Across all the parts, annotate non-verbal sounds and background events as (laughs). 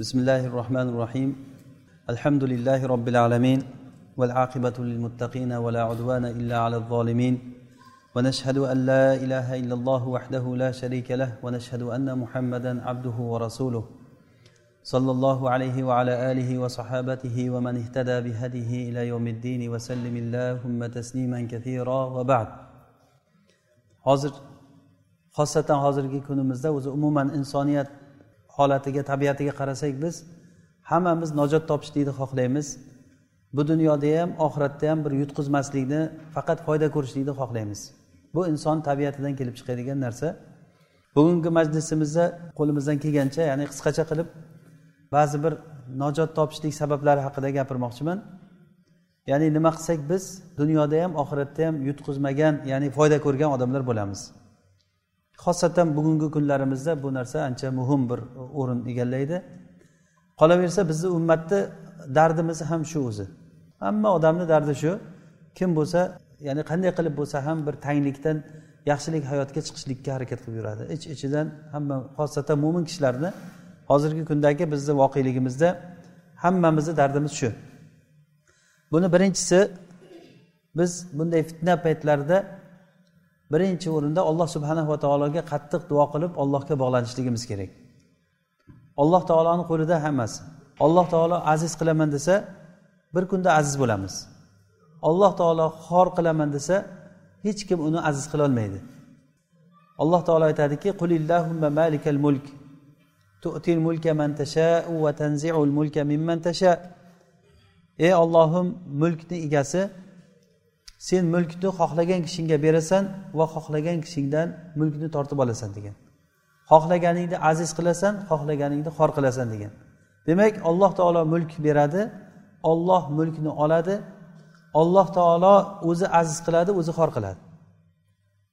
بسم الله الرحمن الرحيم الحمد لله رب العالمين والعاقبة للمتقين ولا عدوان إلا على الظالمين ونشهد أن لا إله إلا الله وحده لا شريك له ونشهد أن محمدا عبده ورسوله صلى الله عليه وعلى آله وصحابته ومن اهتدى بهديه إلى يوم الدين وسلم اللهم تسليما كثيرا وبعد hozir xosatan hozirgi kunimizda o'zi umuman insoniyat holatiga tabiatiga qarasak biz hammamiz najot topishlikni xohlaymiz. Bu dunyoda ham oxiratda ham bir yutqizmaslikni faqat foyda ko'rishlikni xohlaymiz. Bu inson tabiatidan kelib chiqadigan narsa. Bugungi majlisimizda qo'limizdan kelgancha ya'ni qisqacha qilib ba'zi bir najot topishlik sabablari haqida gapirmoqchiman. Ya'ni nima qilsak biz dunyoda ham oxiratda ham yutqizmagan ya'ni foyda ko'rgan odamlar bo'lamiz. Xosatan bugungi kunlarimizda bu narsa ancha muhim bir o'rin egallaydi. Qolaversa bizni ummatni dardimiz ham shu o'zi. Hamma odamni dardi shu kim bo'lsa ya'ni qanday qilib bo'lsa ham bir tanglikdan yaxshilik hayotga chiqishlikka harakat qilib yuradi. Ich İç ichidan hamma xosatan mo'min kishilarni hozirgi kundagi bizni voqeligimizda hammamizni dardimiz shu. Buni birinchisi biz bunday fitna paytlarida birinchi o'rinda alloh subhanahu va taologa qattiq duo qilib allohga bog'lanishligimiz kerak. Alloh taoloni qo'lida hammasi. Alloh taolo aziz qilaman desa bir kunda aziz bo'lamiz. Alloh taolo xor qilaman desa hech kim uni aziz qilolmaydi. Alloh taolo aytadiki qulillahumma malikal mulk. Tu'til mulka man tashau va tanzi'ul mulka mimman tasha ey ollohim mulkni egasi sen mulkni xohlagan kishingga berasan va xohlagan kishingdan mulkni tortib olasan degan. Xohlaganingni aziz qilasan xohlaganingni xor qilasan degan. Demak alloh taolo mulk beradi olloh mulkni oladi alloh taolo o'zi aziz qiladi o'zi xor qiladi.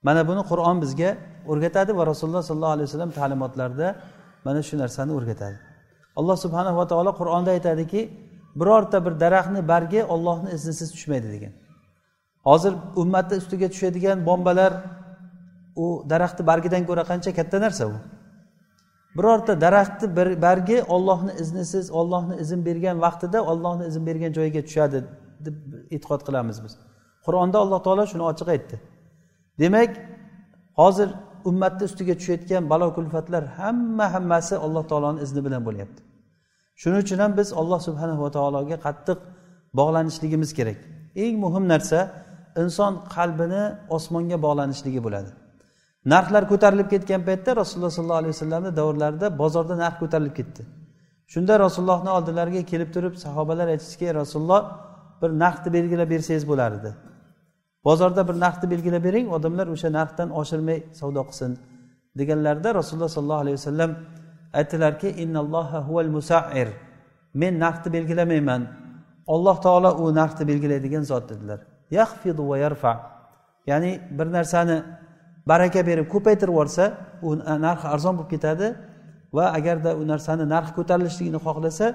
Mana buni qur'on bizga o'rgatadi va rasululloh sollallohu alayhi vasallam ta'limotlarida mana shu narsani o'rgatadi. Alloh subhanahu va taolo qur'onda aytadiki birorta bir daraxtni bargi ollohni iznisiz tushmaydi degan. Hozir ummatni ustiga tushadigan bombalar u daraxtni bargidan ko'ra qancha katta narsa u birorta daraxtni bargi ollohni iznisiz ollohni izn bergan vaqtida ollohni izn bergan joyiga tushadi deb e'tiqod qilamiz biz. Qur'onda alloh taolo shuni ochiq aytdi. Demak hozir ummatni ustiga tushayotgan balo kulfatlar hamma hammasi alloh taoloni izni bilan bo'lyapti. Shuning uchun ham biz alloh subhanahu va taologa qattiq bog'lanishligimiz kerak. Eng muhim narsa inson qalbini osmonga bog'lanishligi bo'ladi. Narxlar ko'tarilib ketgan paytda rasululloh sollallohu alayhi vasallamni davrlarida bozorda narx ko'tarilib ketdi. Shunda rasulullohni oldilariga kelib turib sahobalar aytishdiki rasululloh bir narxni belgilab bersangiz bo'lar edi bozorda bir narxni belgilab bering odamlar o'sha narxdan oshirmay savdo qilsin. deganlarida rasululloh sollallohu alayhi vasallam aytdilarki innalloha huval musair. Men narxni belgilamayman. Alloh taolo u narxni belgilaydigan zot dedilar. Yahfidu va yarfa ya'ni bir narsani baraka berib ko'paytirib yuborsa u narxi arzon bo'lib ketadi va agarda u narsani narxi ko'tarilishligini xohlasa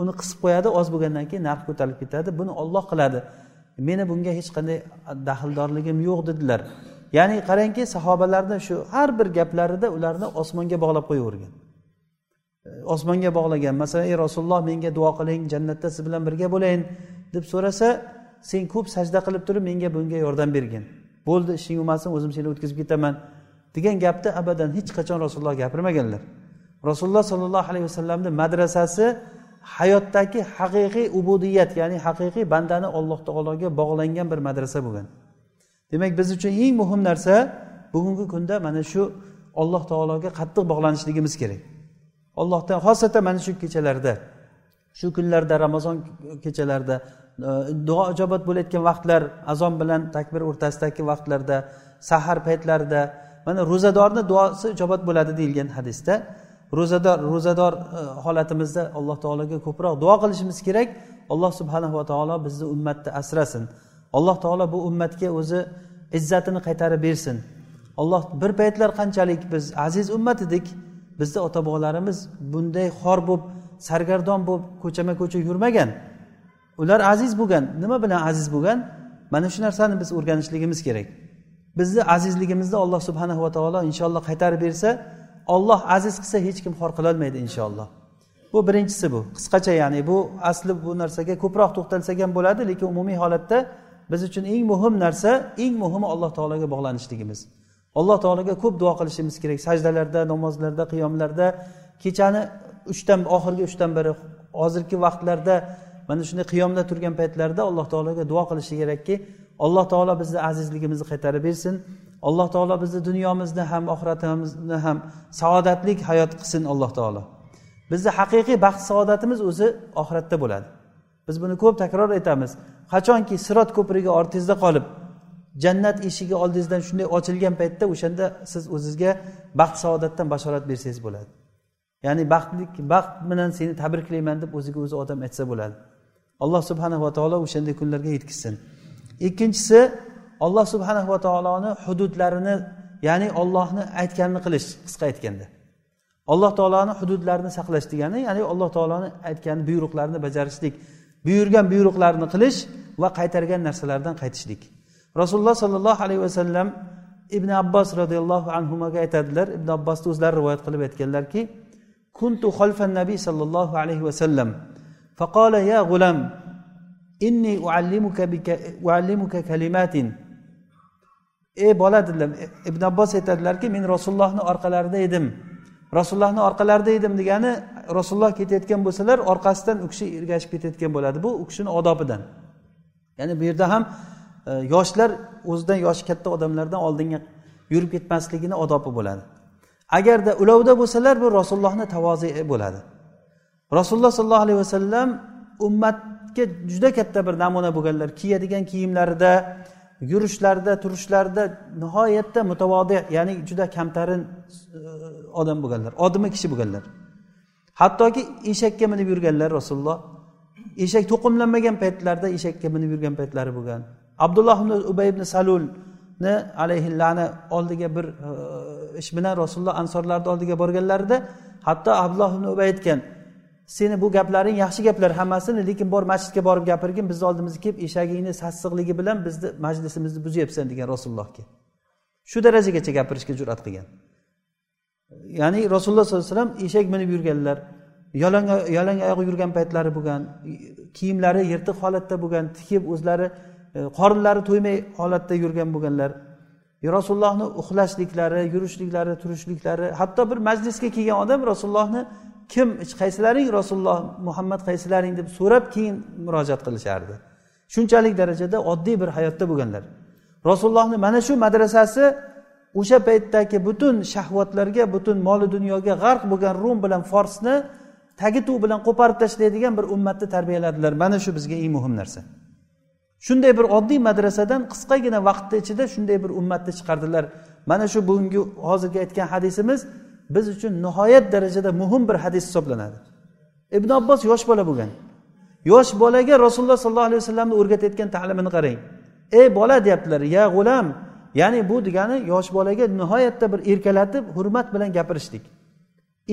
uni qisib qo'yadi oz bo'lgandan keyin narx ko'tarilib ketadi buni olloh qiladi. Meni bunga hech qanday daxldorligim yo'q dedilar. Ya'ni qarangki sahobalarni shu har bir gaplarida ularni osmonga bog'lab qo'yavergan. Osmonga bog'lagan masalan ey rasululloh menga duo qiling jannatda siz bilan birga bo'layin deb so'rasa sen ko'p sajda qilib turib menga bunga yordam bergin. Bo'ldi ishing bo'lmasin o'zim seni o'tkazib ketaman. Degan gapni abadan hech qachon rasululloh gapirmaganlar. Rasululloh sollallohu alayhi vasallamni madrasasi hayotdagi haqiqiy ubudiyat ya'ni haqiqiy bandani alloh taologa bog'langan bir madrasa bo'lgan. Demak biz uchun eng muhim narsa bugungi kunda mana shu alloh taologa qattiq bog'lanishligimiz kerak. Allohdan xosatan mana shu kechalarda shu kunlarda ramazon kechalarida duo ijobat bo'layotgan vaqtlar azon bilan takbir o'rtasidagi vaqtlarda sahar paytlarida mana ro'zadorni duosi ijobat bo'ladi deyilgan hadisda. Ro'zador ro'zador e, holatimizda alloh taologa ko'proq duo qilishimiz kerak. Alloh subhanahu va taolo bizni ummatni asrasin. Alloh taolo bu ummatga o'zi izzatini qaytarib bersin. Alloh bir paytlar qanchalik biz aziz ummat edik bizni ota bobolarimiz bunday xor bo'lib sargardon bo'lib ko'chama ko'cha yurmagan. Ular aziz bo'lgan. Nima bilan aziz bo'lgan? Mana shu narsani biz o'rganishligimiz kerak. Bizni azizligimizni alloh subhanahu va taolo inshaalloh qaytarib bersa olloh aziz qilsa hech kim xor qilolmaydi inshaalloh. Bu birinchisi bu. Qisqacha ya'ni bu asli bu narsaga ko'proq to'xtalsak ham bo'ladi lekin umumiy holatda biz uchun eng muhim narsa eng muhimi alloh taologa bog'lanishligimiz. Alloh taologa ko'p duo qilishimiz kerak. Sajdalarda namozlarda qiyomlarda. Kechani uchdan oxirgi uchdan biri hozirgi vaqtlarda mana shunday qiyomda turgan paytlarda alloh taologa duo qilishi kerakki alloh taolo bizni azizligimizni qaytarib bersin. Alloh taolo bizni dunyomizni ham oxiratimizni ham saodatli hayot qilsin alloh taolo. Bizni haqiqiy baxt saodatimiz o'zi oxiratda bo'ladi. Biz buni ko'p takror aytamiz. Qachonki sirot ko'prigi ortingizda qolib jannat eshigi oldingizdan shunday ochilgan paytda o'shanda siz o'zizga baxt saodatdan bashorat bersangiz bo'ladi. Ya'ni baxtlik baxt bilan seni tabriklayman deb o'ziga o'zi odam aytsa bo'ladi. Alloh subhanava taolo o'shanday kunlarga yetkazsin ikkinchisi olloh subhanahu va taoloni hududlarini ya'ni ollohni aytganini qilish qisqa aytganda. Alloh taoloni hududlarini saqlash degani ya'ni alloh taoloni aytgan buyruqlarini bajarishlik. Buyurgan buyruqlarni qilish va qaytargan narsalardan qaytishlik. Rasululloh sollallohu alayhi vasallam ibn abbos roziyallohu anhuga aytadilar. Ibn abbosni o'zlari rivoyat qilib aytganlarki kuntu xolfan nabiy sollallohu alayhi vasallam فقال يا غلام إني أعلمك بك أعلمك كلمات ey bola dedilar ibn abbos aytadilarki men rasulullohni orqalarida edim rasulullohni orqalarida edim degani rasululloh ketayotgan bo'lsalar orqasidan u kishi ergashib ketayotgan bo'ladi bu u kishini odobidan ya'ni bu yerda ham e, yoshlar o'zidan yoshi katta odamlardan oldinga yurib ketmasligini odobi bo'ladi agarda ulovda bo'lsalar bu rasulullohni tavozi bo'ladi Rasululloh sollallohu alayhi vasallam ummatga juda katta bir namuna bo'lganlar. Kiyadigan kiyimlarida yurishlarida turishlarida nihoyatda mutavodi ya'ni juda kamtarin e, odam bo'lganlar odimi kishi bo'lganlar. Hattoki eshakka minib yurganlar rasululloh. Eshak to'qimlanmagan paytlarida eshakka minib yurgan paytlari bo'lgan. Abdulloh ibn ubay ibn salulni alayhi lana oldiga bir e, ish bilan rasululloh ansorlarni oldiga borganlarida hatto abdulloh ibn ubay aytgan seni bu gaplaring yaxshi gaplar hammasini lekin bor masjidga borib gapirgin bizni oldimizga kelib eshagingni sassiqligi bilan bizni majlisimizni buzyapsan degan rasulullohga. Shu darajagacha gapirishga jur'at qilgan. Ya'ni rasululloh sollallohu alayhi vasallam eshak minib yurganlar yalang yalang oyoq yurgan paytlari bo'lgan kiyimlari yirtiq holatda bo'lgan tikib o'zlari e, qorinlari to'ymay holatda yurgan bo'lganlar. Rasulullohni uxlashliklari yurishliklari turishliklari hatto bir majlisga kelgan odam rasulullohni kim qaysilaring rasululloh muhammad qaysilaring deb so'rab keyin murojaat qilishardi. Shunchalik darajada oddiy bir hayotda bo'lganlar. Rasulullohni mana shu madrasasi o'sha paytdagi butun shahvatlarga butun moli dunyoga g'arq bo'lgan rum bilan forsni tagi tuv bilan qo'parib tashlaydigan bir ummatni tarbiyaladilar. Mana shu bizga eng muhim narsa. Shunday bir oddiy madrasadan qisqagina vaqtni ichida shunday bir ummatni chiqardilar. Mana shu bugungi hozirgi aytgan hadisimiz biz uchun nihoyat darajada muhim bir hadis hisoblanadi. Ibn abbos yosh bola bo'lgan. Yosh bolaga rasululloh sollallohu alayhi vasallamni o'rgatayotgan ta'limini qarang. Ey bola deyaptilar ya g'ulam ya'ni bu degani yosh bolaga nihoyatda bir erkalatib hurmat bilan gapirishlik.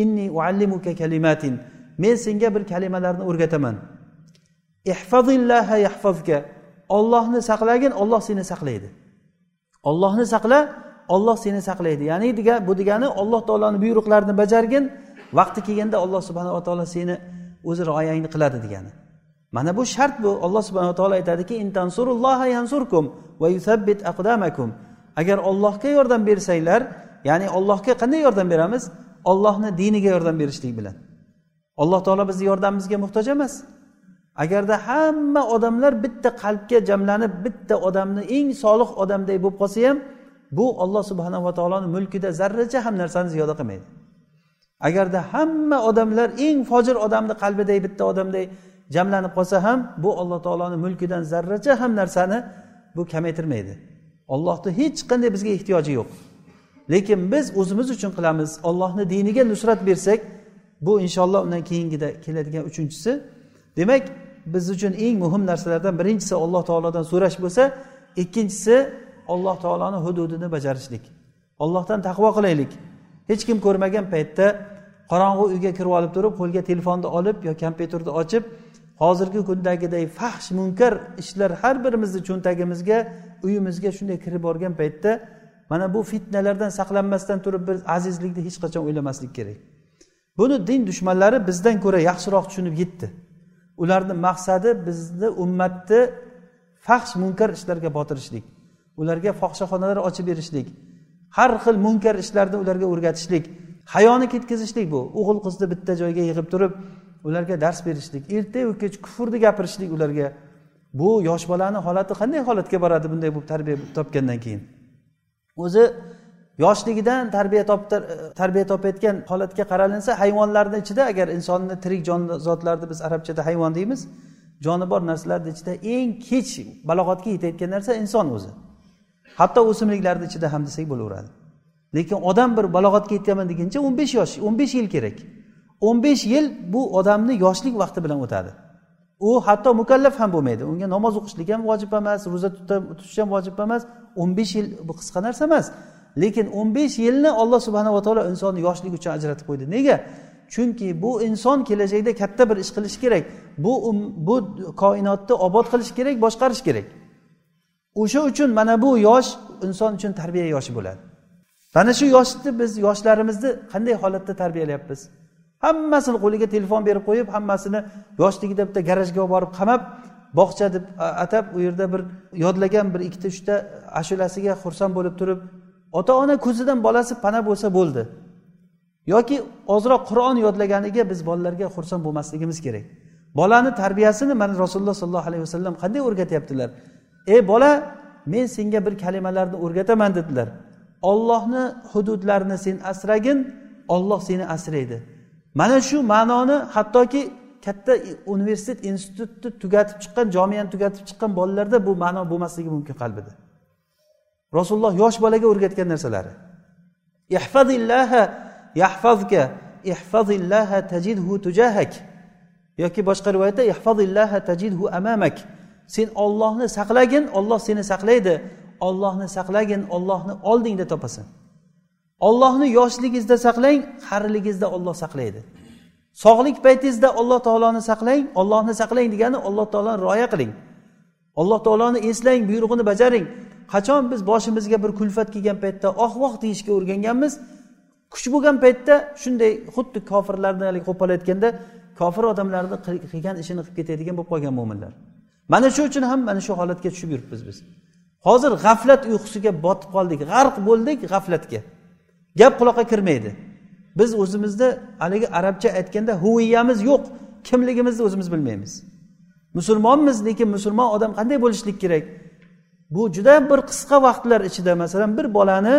Inni uallimuka kalimatin. Men senga bir kalimalarni o'rgataman. Ihfazillaha yahfazka. Ollohni saqlagin olloh seni saqlaydi. Ollohni saqla olloh seni saqlaydi. Ya'ni bu degani alloh taoloni buyruqlarini bajargin vaqti kelganda alloh subhanava taolo seni o'zi rioyangni qiladi degani. Mana bu shart bu. Alloh subhanava taolo aytadiki yansurkum va yuthabbit aqdamakum. Agar ollohga yordam bersanglar ya'ni ollohga qanday yordam beramiz? Ollohni diniga yordam berishlik bilan. Alloh taolo bizni yordamimizga muhtoj emas. Agarda hamma odamlar bitta qalbga jamlanib bitta odamni eng solih odamday bo'lib qolsa ham bu olloh subhanava taoloni mulkida zarracha ham narsani ziyoda qilmaydi. Agarda hamma odamlar eng fojir odamni qalbidagi bitta odamday jamlanib qolsa ham bu alloh taoloni mulkidan zarracha ham narsani bu kamaytirmaydi. Ollohni hech qanday bizga ehtiyoji yo'q. Lekin biz o'zimiz uchun qilamiz ollohni diniga nusrat bersak bu inshaalloh undan keyingida keladigan uchinchisi. Demak biz uchun eng muhim narsalardan birinchisi alloh taolodan so'rash bo'lsa ikkinchisi alloh taoloni hududini bajarishlik. Ollohdan taqvo qilaylik. Hech kim ko'rmagan paytda qorong'u uyga kirib olib turib qo'lga telefonni olib yo kompyuterni ochib hozirgi kundagiday fahsh munkar ishlar har birimizni cho'ntagimizga uyimizga shunday kirib borgan paytda mana bu fitnalardan saqlanmasdan turib biz azizlikni hech qachon o'ylamaslik kerak. Buni din dushmanlari bizdan ko'ra yaxshiroq tushunib yetdi. Ularni maqsadi bizni ummatni faxsh munkar ishlarga botirishlik. Ularga fohishaxonalar ochib berishlik. Har xil munkar ishlarni ularga o'rgatishlik. Hayoni ketkazishlik bu. O'g'il qizni bitta joyga yig'ib turib ularga dars berishlik. Ertayu kech kufrni gapirishlik ularga. Bu yosh bolani holati qanday holatga boradi bunday bo'lib tarbiya topgandan keyin? O'zi yoshligidan tarbiya top tarbiya topayotgan holatga qaralinsa hayvonlarni ichida agar insonni tirik jonzotlarni biz arabchada hayvon deymiz joni bor narsalarni ichida eng kech balog'atga yetayotgan narsa inson o'zi. Hatto o'simliklarni ichida ham desak bo'laveradi. Lekin odam bir balog'atga yetganman deguncha o'n besh yosh o'n besh yil kerak. o'n besh yil bu odamni yoshlik vaqti bilan o'tadi. U hatto mukallaf ham bo'lmaydi. Unga namoz o'qishlik ham vojib emas ro'za tutish ham vojib emas. o'n besh yil bu qisqa narsa emas. Lekin o'n besh yilni olloh subhanava taolo insonni yoshlik uchun ajratib qo'ydi. Nega? Chunki bu inson kelajakda katta bir ish qilishi kerak. Bu um, bu koinotni obod qilish kerak boshqarish kerak. O'sha uchun mana bu yosh inson uchun tarbiya yoshi bo'ladi. Mana shu yoshni biz yoshlarimizni qanday holatda tarbiyalayapmiz? Hammasini qo'liga telefon berib qo'yib hammasini yoshligida bitta garajga olib borib qamab bog'cha deb atab u yerda bir yodlagan bir ikkita uchta ashulasiga xursand bo'lib turib ota ona ko'zidan bolasi pana bo'lsa bo'ldi. Yoki ozroq qur'on yodlaganiga biz bolalarga xursand bo'lmasligimiz kerak. Bolani tarbiyasini mana rasululloh sollallohu alayhi vasallam qanday o'rgatyaptilar? Ey bola men senga bir kalimalarni o'rgataman dedilar. Ollohni hududlarini sen asragin olloh seni asraydi. Mana shu ma'noni hattoki katta universitet institutni tugatib chiqqan jomiyani tugatib chiqqan bolalarda bu ma'no bo'lmasligi mumkin qalbida. Rasululloh yosh bolaga o'rgatgan narsalari. Ihfazillaha yahfazka ihfazillaha tajidhu tujahak. Yoki boshqa rivoyatda ihfazillaha tajidhu amamak. Sen ollohni saqlagin olloh seni saqlaydi. Ollohni saqlagin ollohni oldingda topasan. Ollohni yoshligingizda saqlang qariligingizda olloh saqlaydi. Sog'lik paytingizda alloh taoloni saqlang ollohni saqlang degani alloh taoloni rioya qiling. Alloh taoloni eslang buyrug'ini bajaring. Qachon biz boshimizga bir kulfat kelgan paytda oh voh deyishga o'rganganmiz? Kuch bo'lgan paytda shunday xuddi kofirlarni haligi qo'polayotganda kofir odamlarni qilgan ishini qilib ketadigan bo'lib qolgan mo'minlar mana shu uchun ham mana shu holatga tushib yuribmiz biz. Hozir g'aflat uyqusiga botib qoldik. G'arq bo'ldik g'aflatga. Gap quloqqa kirmaydi. Biz o'zimizni haligi arabcha aytganda huviyamiz yo'q. Kimligimizni o'zimiz bilmaymiz. Musulmonmiz lekin musulmon odam qanday bo'lishlik kerak? Bu juda bir qisqa vaqtlar ichida masalan bir bolani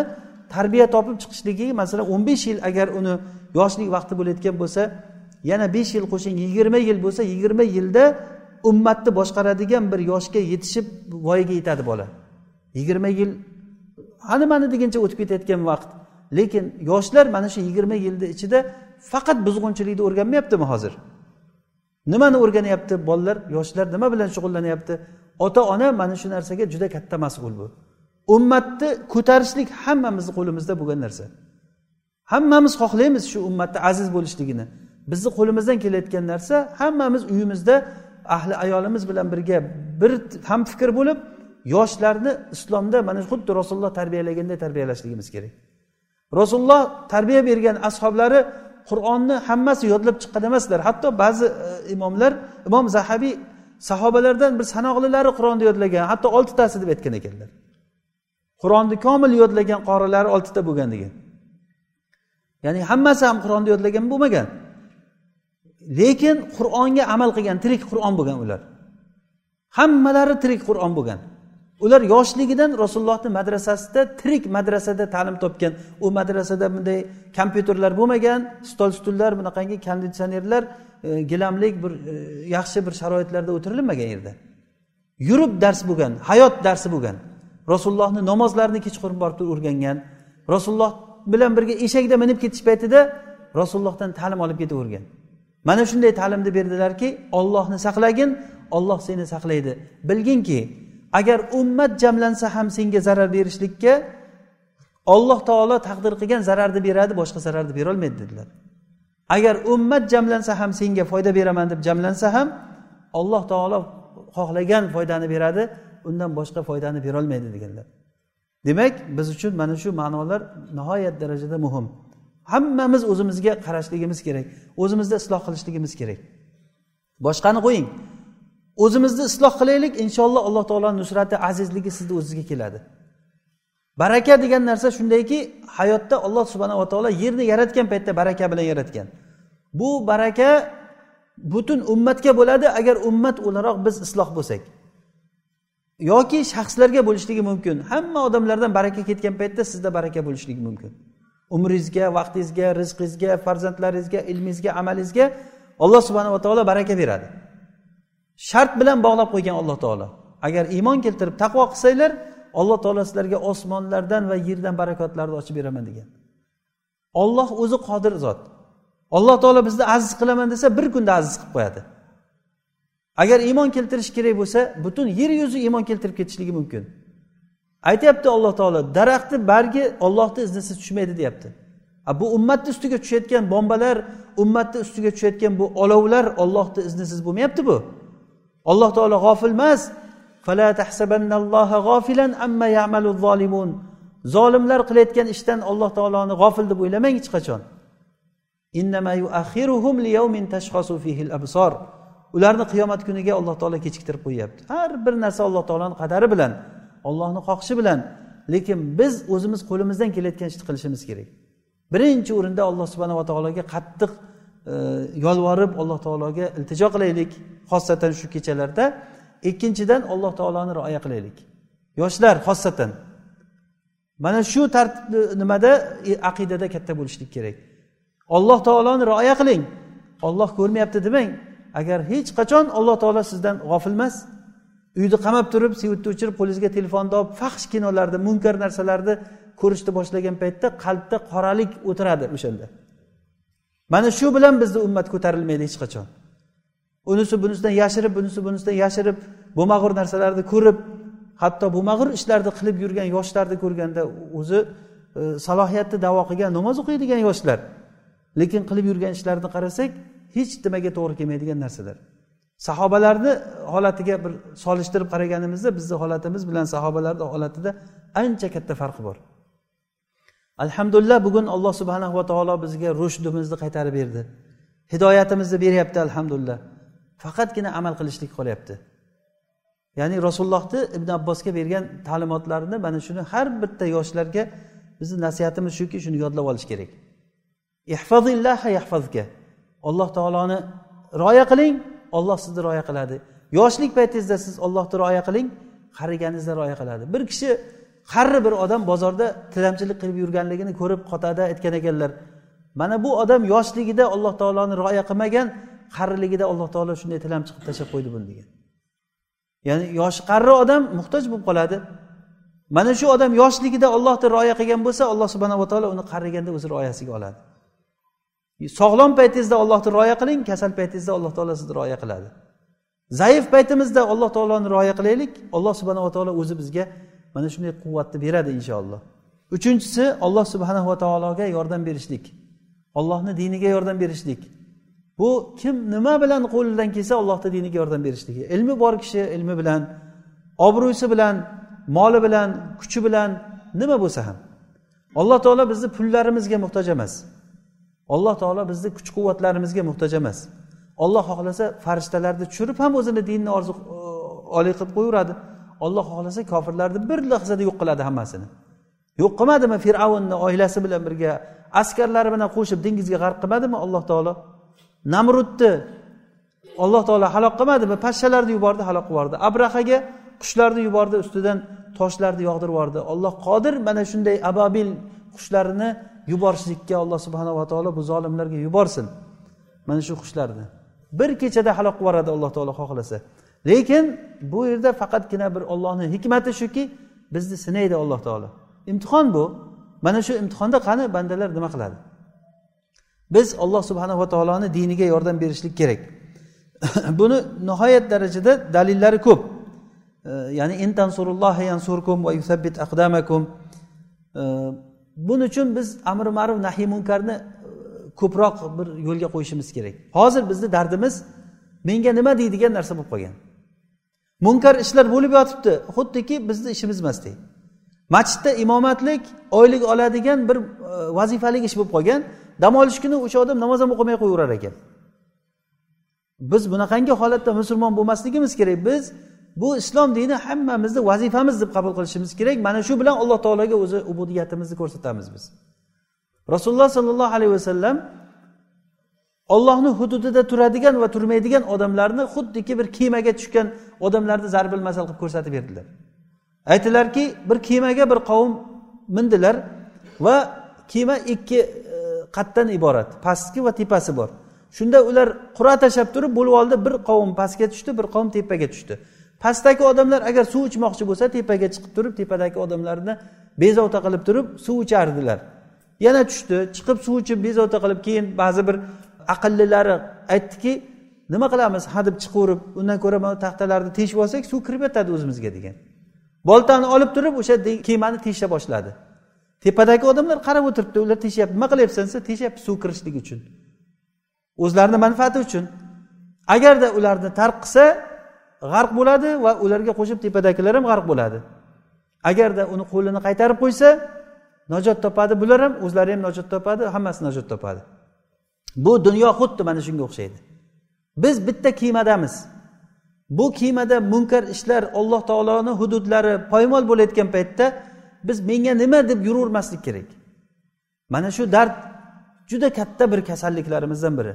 tarbiya topib chiqishligi masalan o'n besh yil agar uni yoshlik vaqti bo'layotgan bo'lsa yana besh yil qo'shing yigirma yil bo'lsa yigirma yilda ummatni boshqaradigan bir yoshga yetishib voyaga yetadi bola. Yigirma yil ani mani deguncha o'tib ketayotgan vaqt. Lekin yoshlar mana shu yigirma yilni ichida faqat buzg'unchilikni o'rganmayaptimi hozir? Nimani o'rganyapti bolalar? Yoshlar nima bilan shug'ullanyapti? Ota ona mana shu narsaga juda katta mas'ul bu. Ummatni ko'tarishlik hammamizni qo'limizda bo'lgan narsa. Hammamiz xohlaymiz shu ummatni aziz bo'lishligini. Bizni qo'limizdan kelayotgan narsa hammamiz uyimizda ahli ayolimiz bilan birga bir ham fikr bo'lib yoshlarni islomda mana xuddi rasululloh tarbiyalaganday tarbiyalashligimiz kerak. Rasululloh tarbiya bergan ashoblari qur'onni hammasi yodlab chiqqan emaslar. Hatto ba'zi e, imomlar imom zahabiy sahobalardan bir sanoqlilari qur'onni yodlagan hatto oltitasi deb aytgan ekanlar. Qur'onni komil yodlagan qorilari oltita bo'lgan degan. Ya'ni hammasi ham qur'onni yodlagan bo'lmagan. Lekin qur'onga amal qilgan tirik qur'on bo'lgan ular. Hammalari tirik qur'on bo'lgan. Ular yoshligidan rasulullohni madrasasida tirik madrasada ta'lim topgan. U madrasada bunday kompyuterlar bo'lmagan stol stullar bunaqangi konditsionerlar e, gilamlik bir e, yaxshi bir sharoitlarda o'tirilmagan yerda. Yurib dars bo'lgan hayot darsi bo'lgan. Rasulullohni namozlarini kechqurun borib o'rgangan. Rasululloh bilan birga eshakda minib ketish paytida rasulullohdan ta'lim olib ketavergan. Mana shunday ta'limni berdilarki ollohni saqlagin olloh seni saqlaydi. Bilginki agar ummat jamlansa ham senga zarar berishlikka olloh taolo taqdir qilgan zararni beradi boshqa zararni berolmaydi dedilar. Agar ummat jamlansa ham senga foyda beraman deb jamlansa ham alloh taolo xohlagan foydani beradi undan boshqa foydani berolmaydi deganlar. Demak biz uchun mana shu ma'nolar nihoyat darajada muhim. Hammamiz o'zimizga qarashligimiz kerak. O'zimizni isloh qilishligimiz kerak. Boshqani qo'ying. O'zimizni isloh qilaylik inshaalloh alloh taoloni nusrati azizligi sizni o'zizga keladi. Baraka degan narsa shundayki hayotda alloh subhanava taolo yerni yaratgan paytda baraka bilan yaratgan. Bu baraka butun ummatga bo'ladi agar ummat o'laroq biz isloh bo'lsak. Yoki shaxslarga bo'lishligi mumkin. Hamma odamlardan baraka ketgan paytda sizda baraka bo'lishligi mumkin. Umringizga vaqtingizga rizqingizga farzandlaringizga ilmingizga amalingizga alloh subhanava taolo baraka beradi. Shart bilan bog'lab qo'ygan alloh taolo. Agar iymon keltirib taqvo qilsanglar alloh taolo sizlarga osmonlardan va yerdan barakotlarni ochib beraman degan. Olloh o'zi qodir zot. Alloh taolo bizni aziz qilaman desa bir kunda aziz qilib qo'yadi. Agar iymon keltirish kerak bo'lsa butun yer yuzi iymon keltirib ketishligi mumkin. Aytyapti alloh taolo daraxtni bargi ollohni iznisiz tushmaydi deyapti. Bu ummatni ustiga tushayotgan bombalar ummatni ustiga tushayotgan bu olovlar ollohni iznisiz bo'lmayapti bu. Alloh taolo g'ofil emas. Zolimlar qilayotgan ishdan alloh taoloni g'ofil deb o'ylamang hech qachon ularni qiyomat kuniga alloh taolo kechiktirib qo'yyapti. Har bir narsa alloh taoloni qadari bilan. Ollohni xohishi bilan lekin biz o'zimiz qo'limizdan kelayotgan ishni qilishimiz kerak. Birinchi o'rinda alloh subhanava taologa qattiq e, yolvorib alloh taologa iltijo qilaylik xosatan shu kechalarda. Ikkinchidan alloh taoloni rioya qilaylik. Yoshlar xosatan mana shu tartib e, nimada e, aqidada katta bo'lishlik kerak. Alloh taoloni rioya qiling. Olloh ko'rmayapti demang agar hech qachon alloh taolo sizdan g'ofil emas uyni qamab turib svetni o'chirib qo'lingizga telefonni olib faxsh kinolarni munkar narsalarni ko'rishni boshlagan paytda qalbda qoralik o'tiradi o'shanda. Mana shu bilan bizni ummat ko'tarilmaydi hech qachon. Unisi bunisidan yashirib bunisi bunisidan yashirib bo'lmag'ur narsalarni ko'rib hatto bo'lmag'ur ishlarni qilib yurgan yoshlarni ko'rganda o'zi e, salohiyatni davo qilgan namoz o'qiydigan yoshlar. Lekin qilib yurgan ishlarini qarasak hech nimaga to'g'ri kelmaydigan narsalar. Sahobalarni holatiga bir solishtirib qaraganimizda bizni holatimiz bilan sahobalarni holatida ancha katta farq bor. Alhamdulillah bugun alloh subhanahu va taolo bizga rushdimizni qaytarib berdi. Hidoyatimizni beryapti alhamdulillah. Faqatgina amal qilishlik qolyapti. Ya'ni rasulullohni ibn abbosga bergan ta'limotlarini mana shuni har bitta yoshlarga bizni nasihatimiz shuki shuni yodlab olish kerak. Alloh taoloni rioya qiling. Olloh sizni rioya qiladi. Yoshlik paytingizda siz ollohni rioya qiling qariganingizda rioya qiladi. Bir kishi qarri bir odam bozorda tilamchilik qilib yurganligini ko'rib qotada aytgan ekanlar. Mana bu odam yoshligida alloh taoloni rioya qilmagan qariligida alloh taolo shunday tilam chiqib tashlab qo'ydi buni degan. Ya'ni yoshi qarri odam muhtoj bo'lib qoladi. Mana shu odam yoshligida ollohni rioya qilgan bo'lsa alloh subhanava taolo uni qariganda o'z rioyasiga oladi. Sog'lom paytingizda ollohni rioya qiling kasal paytingizda alloh taolo sizni rioya qiladi. Zaif paytimizda alloh taoloni rioya qilaylik alloh subhanava taolo o'zi bizga mana shunday quvvatni beradi inshaalloh. Uchinchisi alloh subhanava taologa yordam berishlik ollohni diniga yordam berishlik. Bu kim nima bilan qo'lidan kelsa allohni diniga yordam berishligi ilmi bor kishi ilmi bilan obro'si bilan moli bilan kuchi bilan nima bo'lsa ham. Alloh taolo bizni pullarimizga muhtoj emas. Alloh taolo bizni kuch quvvatlarimizga muhtoj emas. Olloh xohlasa farishtalarni tushirib ham o'zini dinni orzu e, oliy qilib qo'yaveradi olloh xohlasa kofirlarni bir lahzada yo'q qiladi hammasini. Yo'q qilmadimi fir'avnni oilasi bilan birga askarlari bilan qo'shib dengizga g'arq qilmadimi alloh taolo? Namrudni alloh taolo halok qilmadimi? Pashshalarni yubordi halok qilib yubordi abrahaga qushlarni yubordi ustidan toshlarni yog'dirib yubordi olloh qodir mana shunday ababil qushlarini yuborishlikka alloh subhanava taolo bu zolimlarga yuborsin. Mana shu qushlarni. Bir kechada halok qilib yuboradi alloh taolo xohlasa. Lekin bu yerda faqatgina bir ollohni hikmati shuki bizni sinaydi alloh taolo. Imtihon bu. Mana shu imtihonda qani? Bandalar nima qiladi? Biz alloh subhanava taoloni diniga yordam berishlik kerak. (laughs) Buni nihoyat darajada dalillari ko'p. Ya'ni yansurkum va yusabbit aqdamakum. Buning uchun biz amri ma'ruf nahiy munkarni e, ko'proq bir yo'lga qo'yishimiz kerak. Hozir bizni dardimiz menga nima deydigan narsa bo'lib qolgan. Munkar ishlar bo'lib yotibdi. Xuddiki bizni ishimiz emasdek masjidda imomatlik oylik oladigan bir vazifali vazifalik ish bo'lib qolgan. Dam olish kuni o'sha odam namoz ham o'qimay qo'yaverar ekan. Biz bunaqangi holatda musulmon bo'lmasligimiz kerak. Biz bu islom dini hammamizni vazifamiz deb qabul qilishimiz kerak. Mana shu bilan alloh taologa o'zi ubudiyatimizni ko'rsatamiz biz. Rasululloh sollallohu alayhi vasallam ollohni hududida turadigan va turmaydigan odamlarni xuddiki bir kemaga tushgan odamlarni zarbil masal qilib ko'rsatib berdilar. Aytdilarki bir kemaga bir qavm mindilar va kema ikki e, qatdan iborat pastki va tepasi bor. Shunda ular qur'a tashlab turib bo'lib oldi bir qavm pastga tushdi bir qavm tepaga tushdi. Pastdagi odamlar agar suv ichmoqchi bo'lsa tepaga chiqib turib tepadagi odamlarni bezovta qilib turib suv ichardilar. Yana tushdi chiqib suv ichib bezovta qilib keyin ba'zi bir aqllilari aytdiki nima qilamiz? Hadeb chiqaverib undan ko'ra mana taxtalarni teshib olsak suv kirib yotadi o'zimizga degan. Boltani olib turib o'sha kemani tesha boshladi. Tepadagi odamlar qarab o'tiribdi ular teshyapti nima qilyapsan desa teshyapti suv kirishligi uchun. O'zlarini manfaati uchun. Agarda ularni tark qilsa g'arq bo'ladi va ularga qo'shib tepadagilar ham g'arq bo'ladi. Agarda uni qo'lini qaytarib qo'ysa najot topadi bular ham o'zlari ham najot topadi hammasi najot topadi. Bu dunyo xuddi mana shunga o'xshaydi. Biz bitta kemadamiz bu kemada munkar ishlar alloh taoloni hududlari poymol bo'layotgan paytda biz menga nima deb yuravermaslik kerak? Mana shu dard juda katta bir kasalliklarimizdan biri.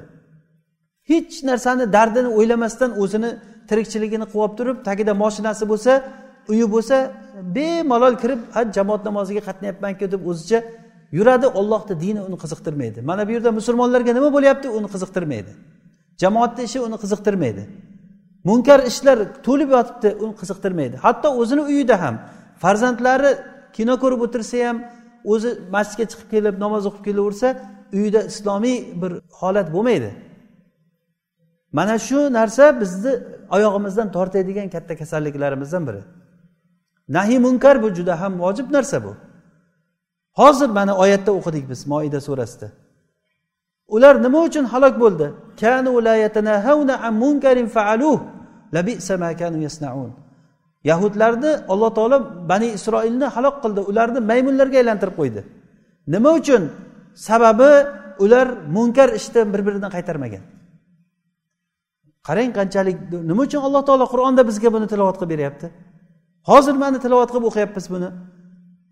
Hech narsani dardini o'ylamasdan o'zini tirikchiligini qilib olib turib tagida moshinasi bo'lsa uyi bo'lsa bemalol kirib ha jamoat namoziga qatnayapmanku deb o'zicha yuradi. Ollohni dini uni qiziqtirmaydi. Mana bu yerda musulmonlarga nima bo'lyapti? Uni qiziqtirmaydi. Jamoatni ishi uni qiziqtirmaydi. Munkar ishlar to'lib yotibdi uni qiziqtirmaydi. Hatto o'zini uyida ham farzandlari kino ko'rib o'tirsa ham o'zi masjidga chiqib kelib namoz o'qib kelaversa uyida islomiy bir holat bo'lmaydi. Mana shu narsa bizni oyog'imizdan tortadigan katta kasalliklarimizdan biri. Nahiy munkar bu juda ham vojib narsa bu. Hozir mana oyatda o'qidik biz moida surasida. Ular nima uchun halok bo'ldi? Yahudlarni alloh taolo bani isroilni halok qildi ularni maymunlarga aylantirib qo'ydi. Nima uchun? Sababi ular munkar ishdan bir biridan qaytarmagan. Qarang qanchalik nima uchun alloh taolo qur'onda bizga buni tilovat qilib beryapti? Hozir mana tilovat qilib o'qiyapmiz buni.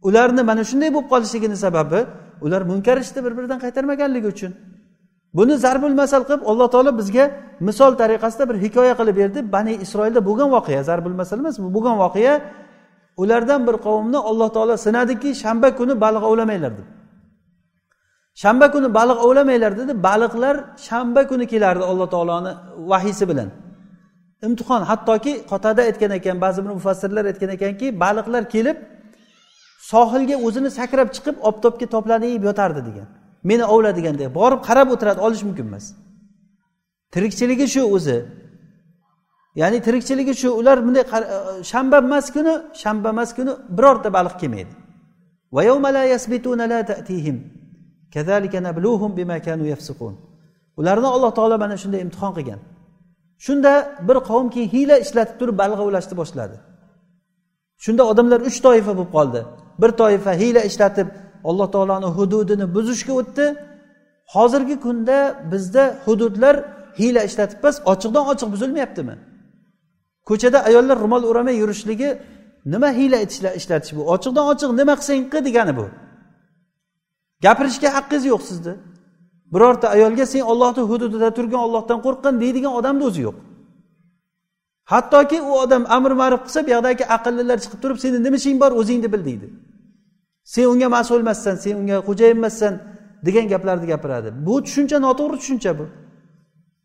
Ularni mana shunday bo'lib qolishligini sababi ular munkar ishni bir biridan qaytarmaganligi uchun. Buni zarbul masal qilib alloh taolo bizga misol tariqasida bir hikoya qilib berdi. Bani isroilda bo'lgan voqea zarbul masal emas bu bo'lgan voqea. Ulardan bir qavmni alloh taolo sinadiki shanba kuni baliq ovlamanglar deb. Shanba kuni baliq ovlamanglar dedi. Baliqlar shanba kuni kelardi alloh taoloni vahiysi bilan. Imtihon hattoki qotada aytgan ekan ba'zi bir mufassirlar aytgan ekanki baliqlar kelib sohilga o'zini sakrab chiqib oftobga toplanib yotardi degan. Meni ovla deganda borib qarab o'tiradi olish mumkin emas. Tirikchiligi shu o'zi. Ya'ni tirikchiligi shu ular bunday e, shanba emas kuni shanba emas kuni birorta baliq kelmaydi. Ularni alloh taolo mana shunday imtihon qilgan. Shunda bir qavmki hiyla ishlatib turib balg'a ulashni boshladi. Shunda odamlar uch toifa bo'lib qoldi. Bir toifa hiyla ishlatib alloh taoloni hududini buzishga o'tdi. Hozirgi kunda bizda hududlar hiyla ishlatib emas ochiqdan ochiq buzilmayaptimi? Ko'chada ayollar ro'mol o'ramay yurishligi nima hiyla ishlatish bu? Ochiqdan ochiq nima qilsang qil degani bu? Gapirishga haqqingiz yo'q sizni birorta ayolga sen ollohni hududida turgin ollohdan qo'rqqin deydigan odamni o'zi yo'q. Hattoki u odam amr ma'ruf qilsa bu yoqdagi aqllilar chiqib turib seni nima ishing bor o'zingni bil deydi. Sen unga mas'ul emassan sen unga xo'jayin emassan degan gaplarni gapiradi. Bu tushuncha noto'g'ri tushuncha bu.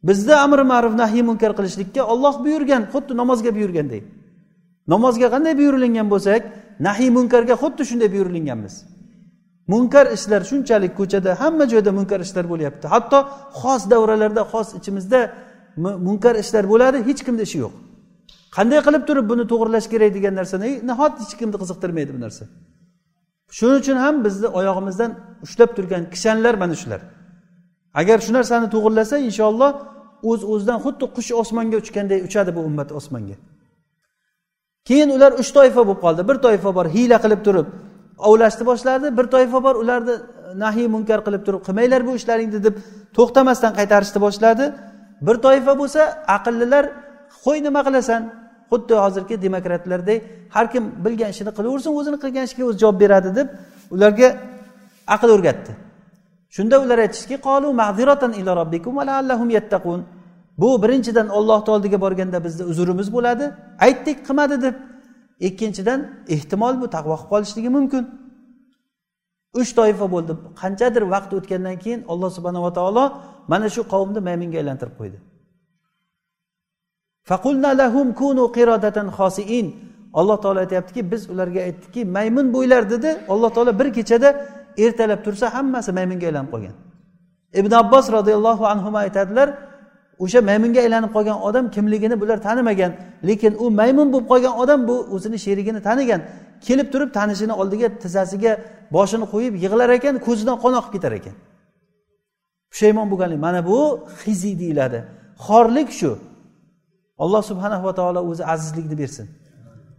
Bizda amr ma'ruf nahiy munkar qilishlikka olloh buyurgan xuddi namozga buyurgandek namozga qanday buyurilgan bo'lsak nahiy munkarga xuddi shunday buyurilganmiz munkar ishlar shunchalik ko'chada hamma joyda munkar ishlar bo'lyapti. Hatto xos davralarda xos ichimizda munkar ishlar bo'ladi hech kimni ishi yo'q. Qanday qilib turib buni to'g'irlash kerak degan narsani nahot hech kimni qiziqtirmaydi bu narsa? Shuning uchun ham bizni oyog'imizdan ushlab turgan kishanlar mana shular. Agar shu narsani to'g'irlasa inshaalloh o'z o'zidan xuddi qush osmonga uchganday uchadi bu ummat osmonga. Keyin ular uch toifa bo'lib qoldi. Bir toifa bor hiyla qilib turib ovlashni boshladi bir toifa bor ularni e, nahiy munkar qilib turib qilmanglar bu ishlaringni deb to'xtamasdan qaytarishni boshladi. Bir toifa bo'lsa aqllilar qo'y nima qilasan? Xuddi hozirgi demokratlardek har kim bilgan ishini qilaversin o'zini qilgan ishiga o'zi javob beradi deb ularga aql o'rgatdi. Shunda ular aytishdiki qolu mag'ziratan ila robbikum va laallahum yattaqun. Bu birinchidan ollohni oldiga borganda bizni uzrimiz bo'ladi. Aytdik qilmadi deb ikkinchidan ehtimol bu taqvo qilib qolishligi mumkin. Uch toifa bo'ldi. Qanchadir vaqt o'tgandan keyin alloh subhanava taolo mana shu qavmni maymunga aylantirib qo'ydi. Alloh taolo aytyaptiki biz ularga aytdikki maymun bo'ylar dedi. Alloh taolo bir kechada ertalab tursa hammasi maymunga aylanib qolgan. Ibn abbos roziyallohu anhu aytadilar o'sha maymunga aylanib qolgan odam kimligini bular tanimagan lekin u maymun bo'lib qolgan odam bu o'zini sherigini tanigan kelib turib tanishini oldiga tizzasiga boshini qo'yib yig'lar ekan ko'zidan qon oqib ketar ekan. Pushaymon bo'lganlik mana bu hiziy deyiladi. Xorlik shu. Alloh subhanahu va taolo o'zi azizlikni bersin.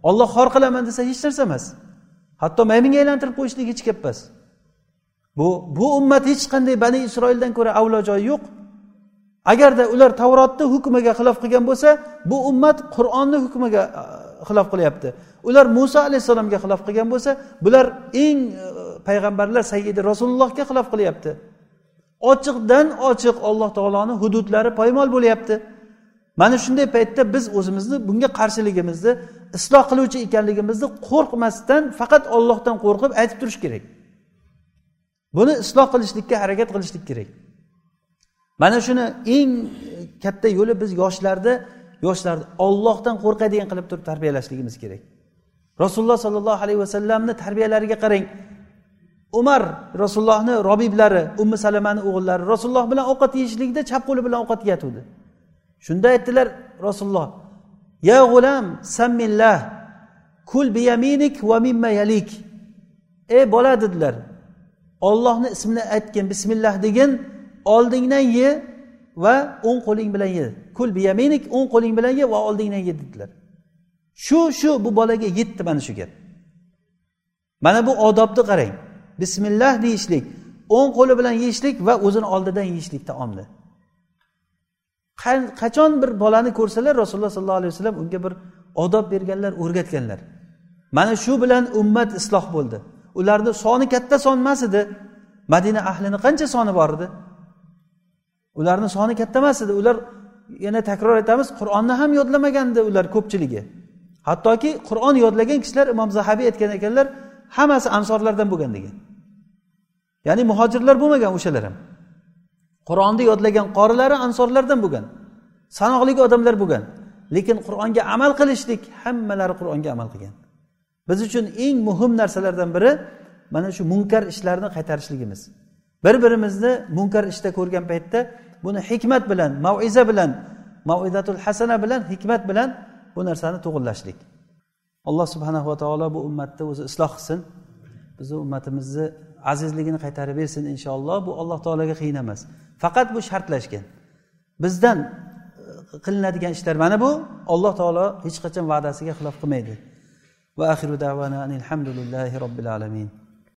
Olloh xor qilaman desa hech narsa emas. Hatto maymunga aylantirib qo'yishlik hech gap emas. Bu bu ummat hech qanday bani isroildan ko'ra avlo joyi yo'q. Agarda ular tavrotni hukmiga xilof qilgan bo'lsa bu ummat qur'onni hukmiga e, xilof qilyapti. Ular muso alayhissalomga xilof qilgan bo'lsa bular eng e, payg'ambarlar sayyidi rasulullohga xilof qilyapti. Ochiqdan ochiq alloh taoloni hududlari poymol bo'lyapti. Mana shunday paytda biz o'zimizni bunga qarshiligimizni isloh qiluvchi ekanligimizni qo'rqmasdan faqat ollohdan qo'rqib aytib turish kerak. Buni isloh qilishlikka harakat qilishlik kerak. Mana shuni eng katta yo'li biz yoshlarni yoshlarni ollohdan qo'rqadigan qilib turib tarbiyalashligimiz kerak. Rasululloh sollallohu alayhi vasallamni tarbiyalariga qarang. Umar rasulullohni robiblari ummi salamani o'g'illari rasululloh bilan ovqat yeyishlikda chap qo'li bilan ovqat yeyatuvdi. Shunda aytdilar rasululloh ya g'ulam sammillah kul biyaminik va mimma yalik. Ey bola dedilar ollohni ismini aytgin bismillah degin oldingdan ye va o'ng qo'ling bilan ye. Kul biyaminik o'ng qo'ling bilan ye va oldingdan ye dedilar. Shu shu bu bolaga yetdi mana shu gap. Mana bu odobni qarang. Bismillah deyishlik o'ng qo'li bilan yeyishlik va o'zini oldidan yeyishlik taomni qachon bir bolani ko'rsalar rasululloh sollallohu alayhi vasallam unga bir odob berganlar o'rgatganlar. Mana shu bilan ummat isloh bo'ldi. Ularni soni katta son emas edi. Madina ahlini qancha soni bor edi? Ularni soni katta emas edi. Ular yana takror aytamiz qur'onni ham yodlamagandi ular ko'pchiligi. Hattoki qur'on yodlagan kishilar imom zahabiy aytgan ekanlar hammasi ansorlardan bo'lgan degan. Ya'ni muhojirlar bo'lmagan o'shalar ham. Qur'onni yodlagan qorilari ansorlardan bo'lgan sanoqli odamlar bo'lgan. Lekin qur'onga amal qilishlik hammalari qur'onga amal qilgan. Biz uchun eng muhim narsalardan biri mana shu munkar ishlarni qaytarishligimiz. Bir birimizni munkar ishda ko'rgan paytda buni hikmat bilan maviza bilan mavizatul hasana bilan hikmat bilan bu narsani to'g'irlashlik alloh subhanahu va taolo bu ummatni o'zi isloh qilsin. Bizni ummatimizni azizligini qaytarib bersin inshaalloh. Bu alloh taologa qiyin emas faqat bu shartlashgan. Bizdan e, qilinadigan ishlar mana bu. Alloh taolo hech qachon va'dasiga xilof qilmaydi. Va axiru davana alhamdulillahi robbil alamin.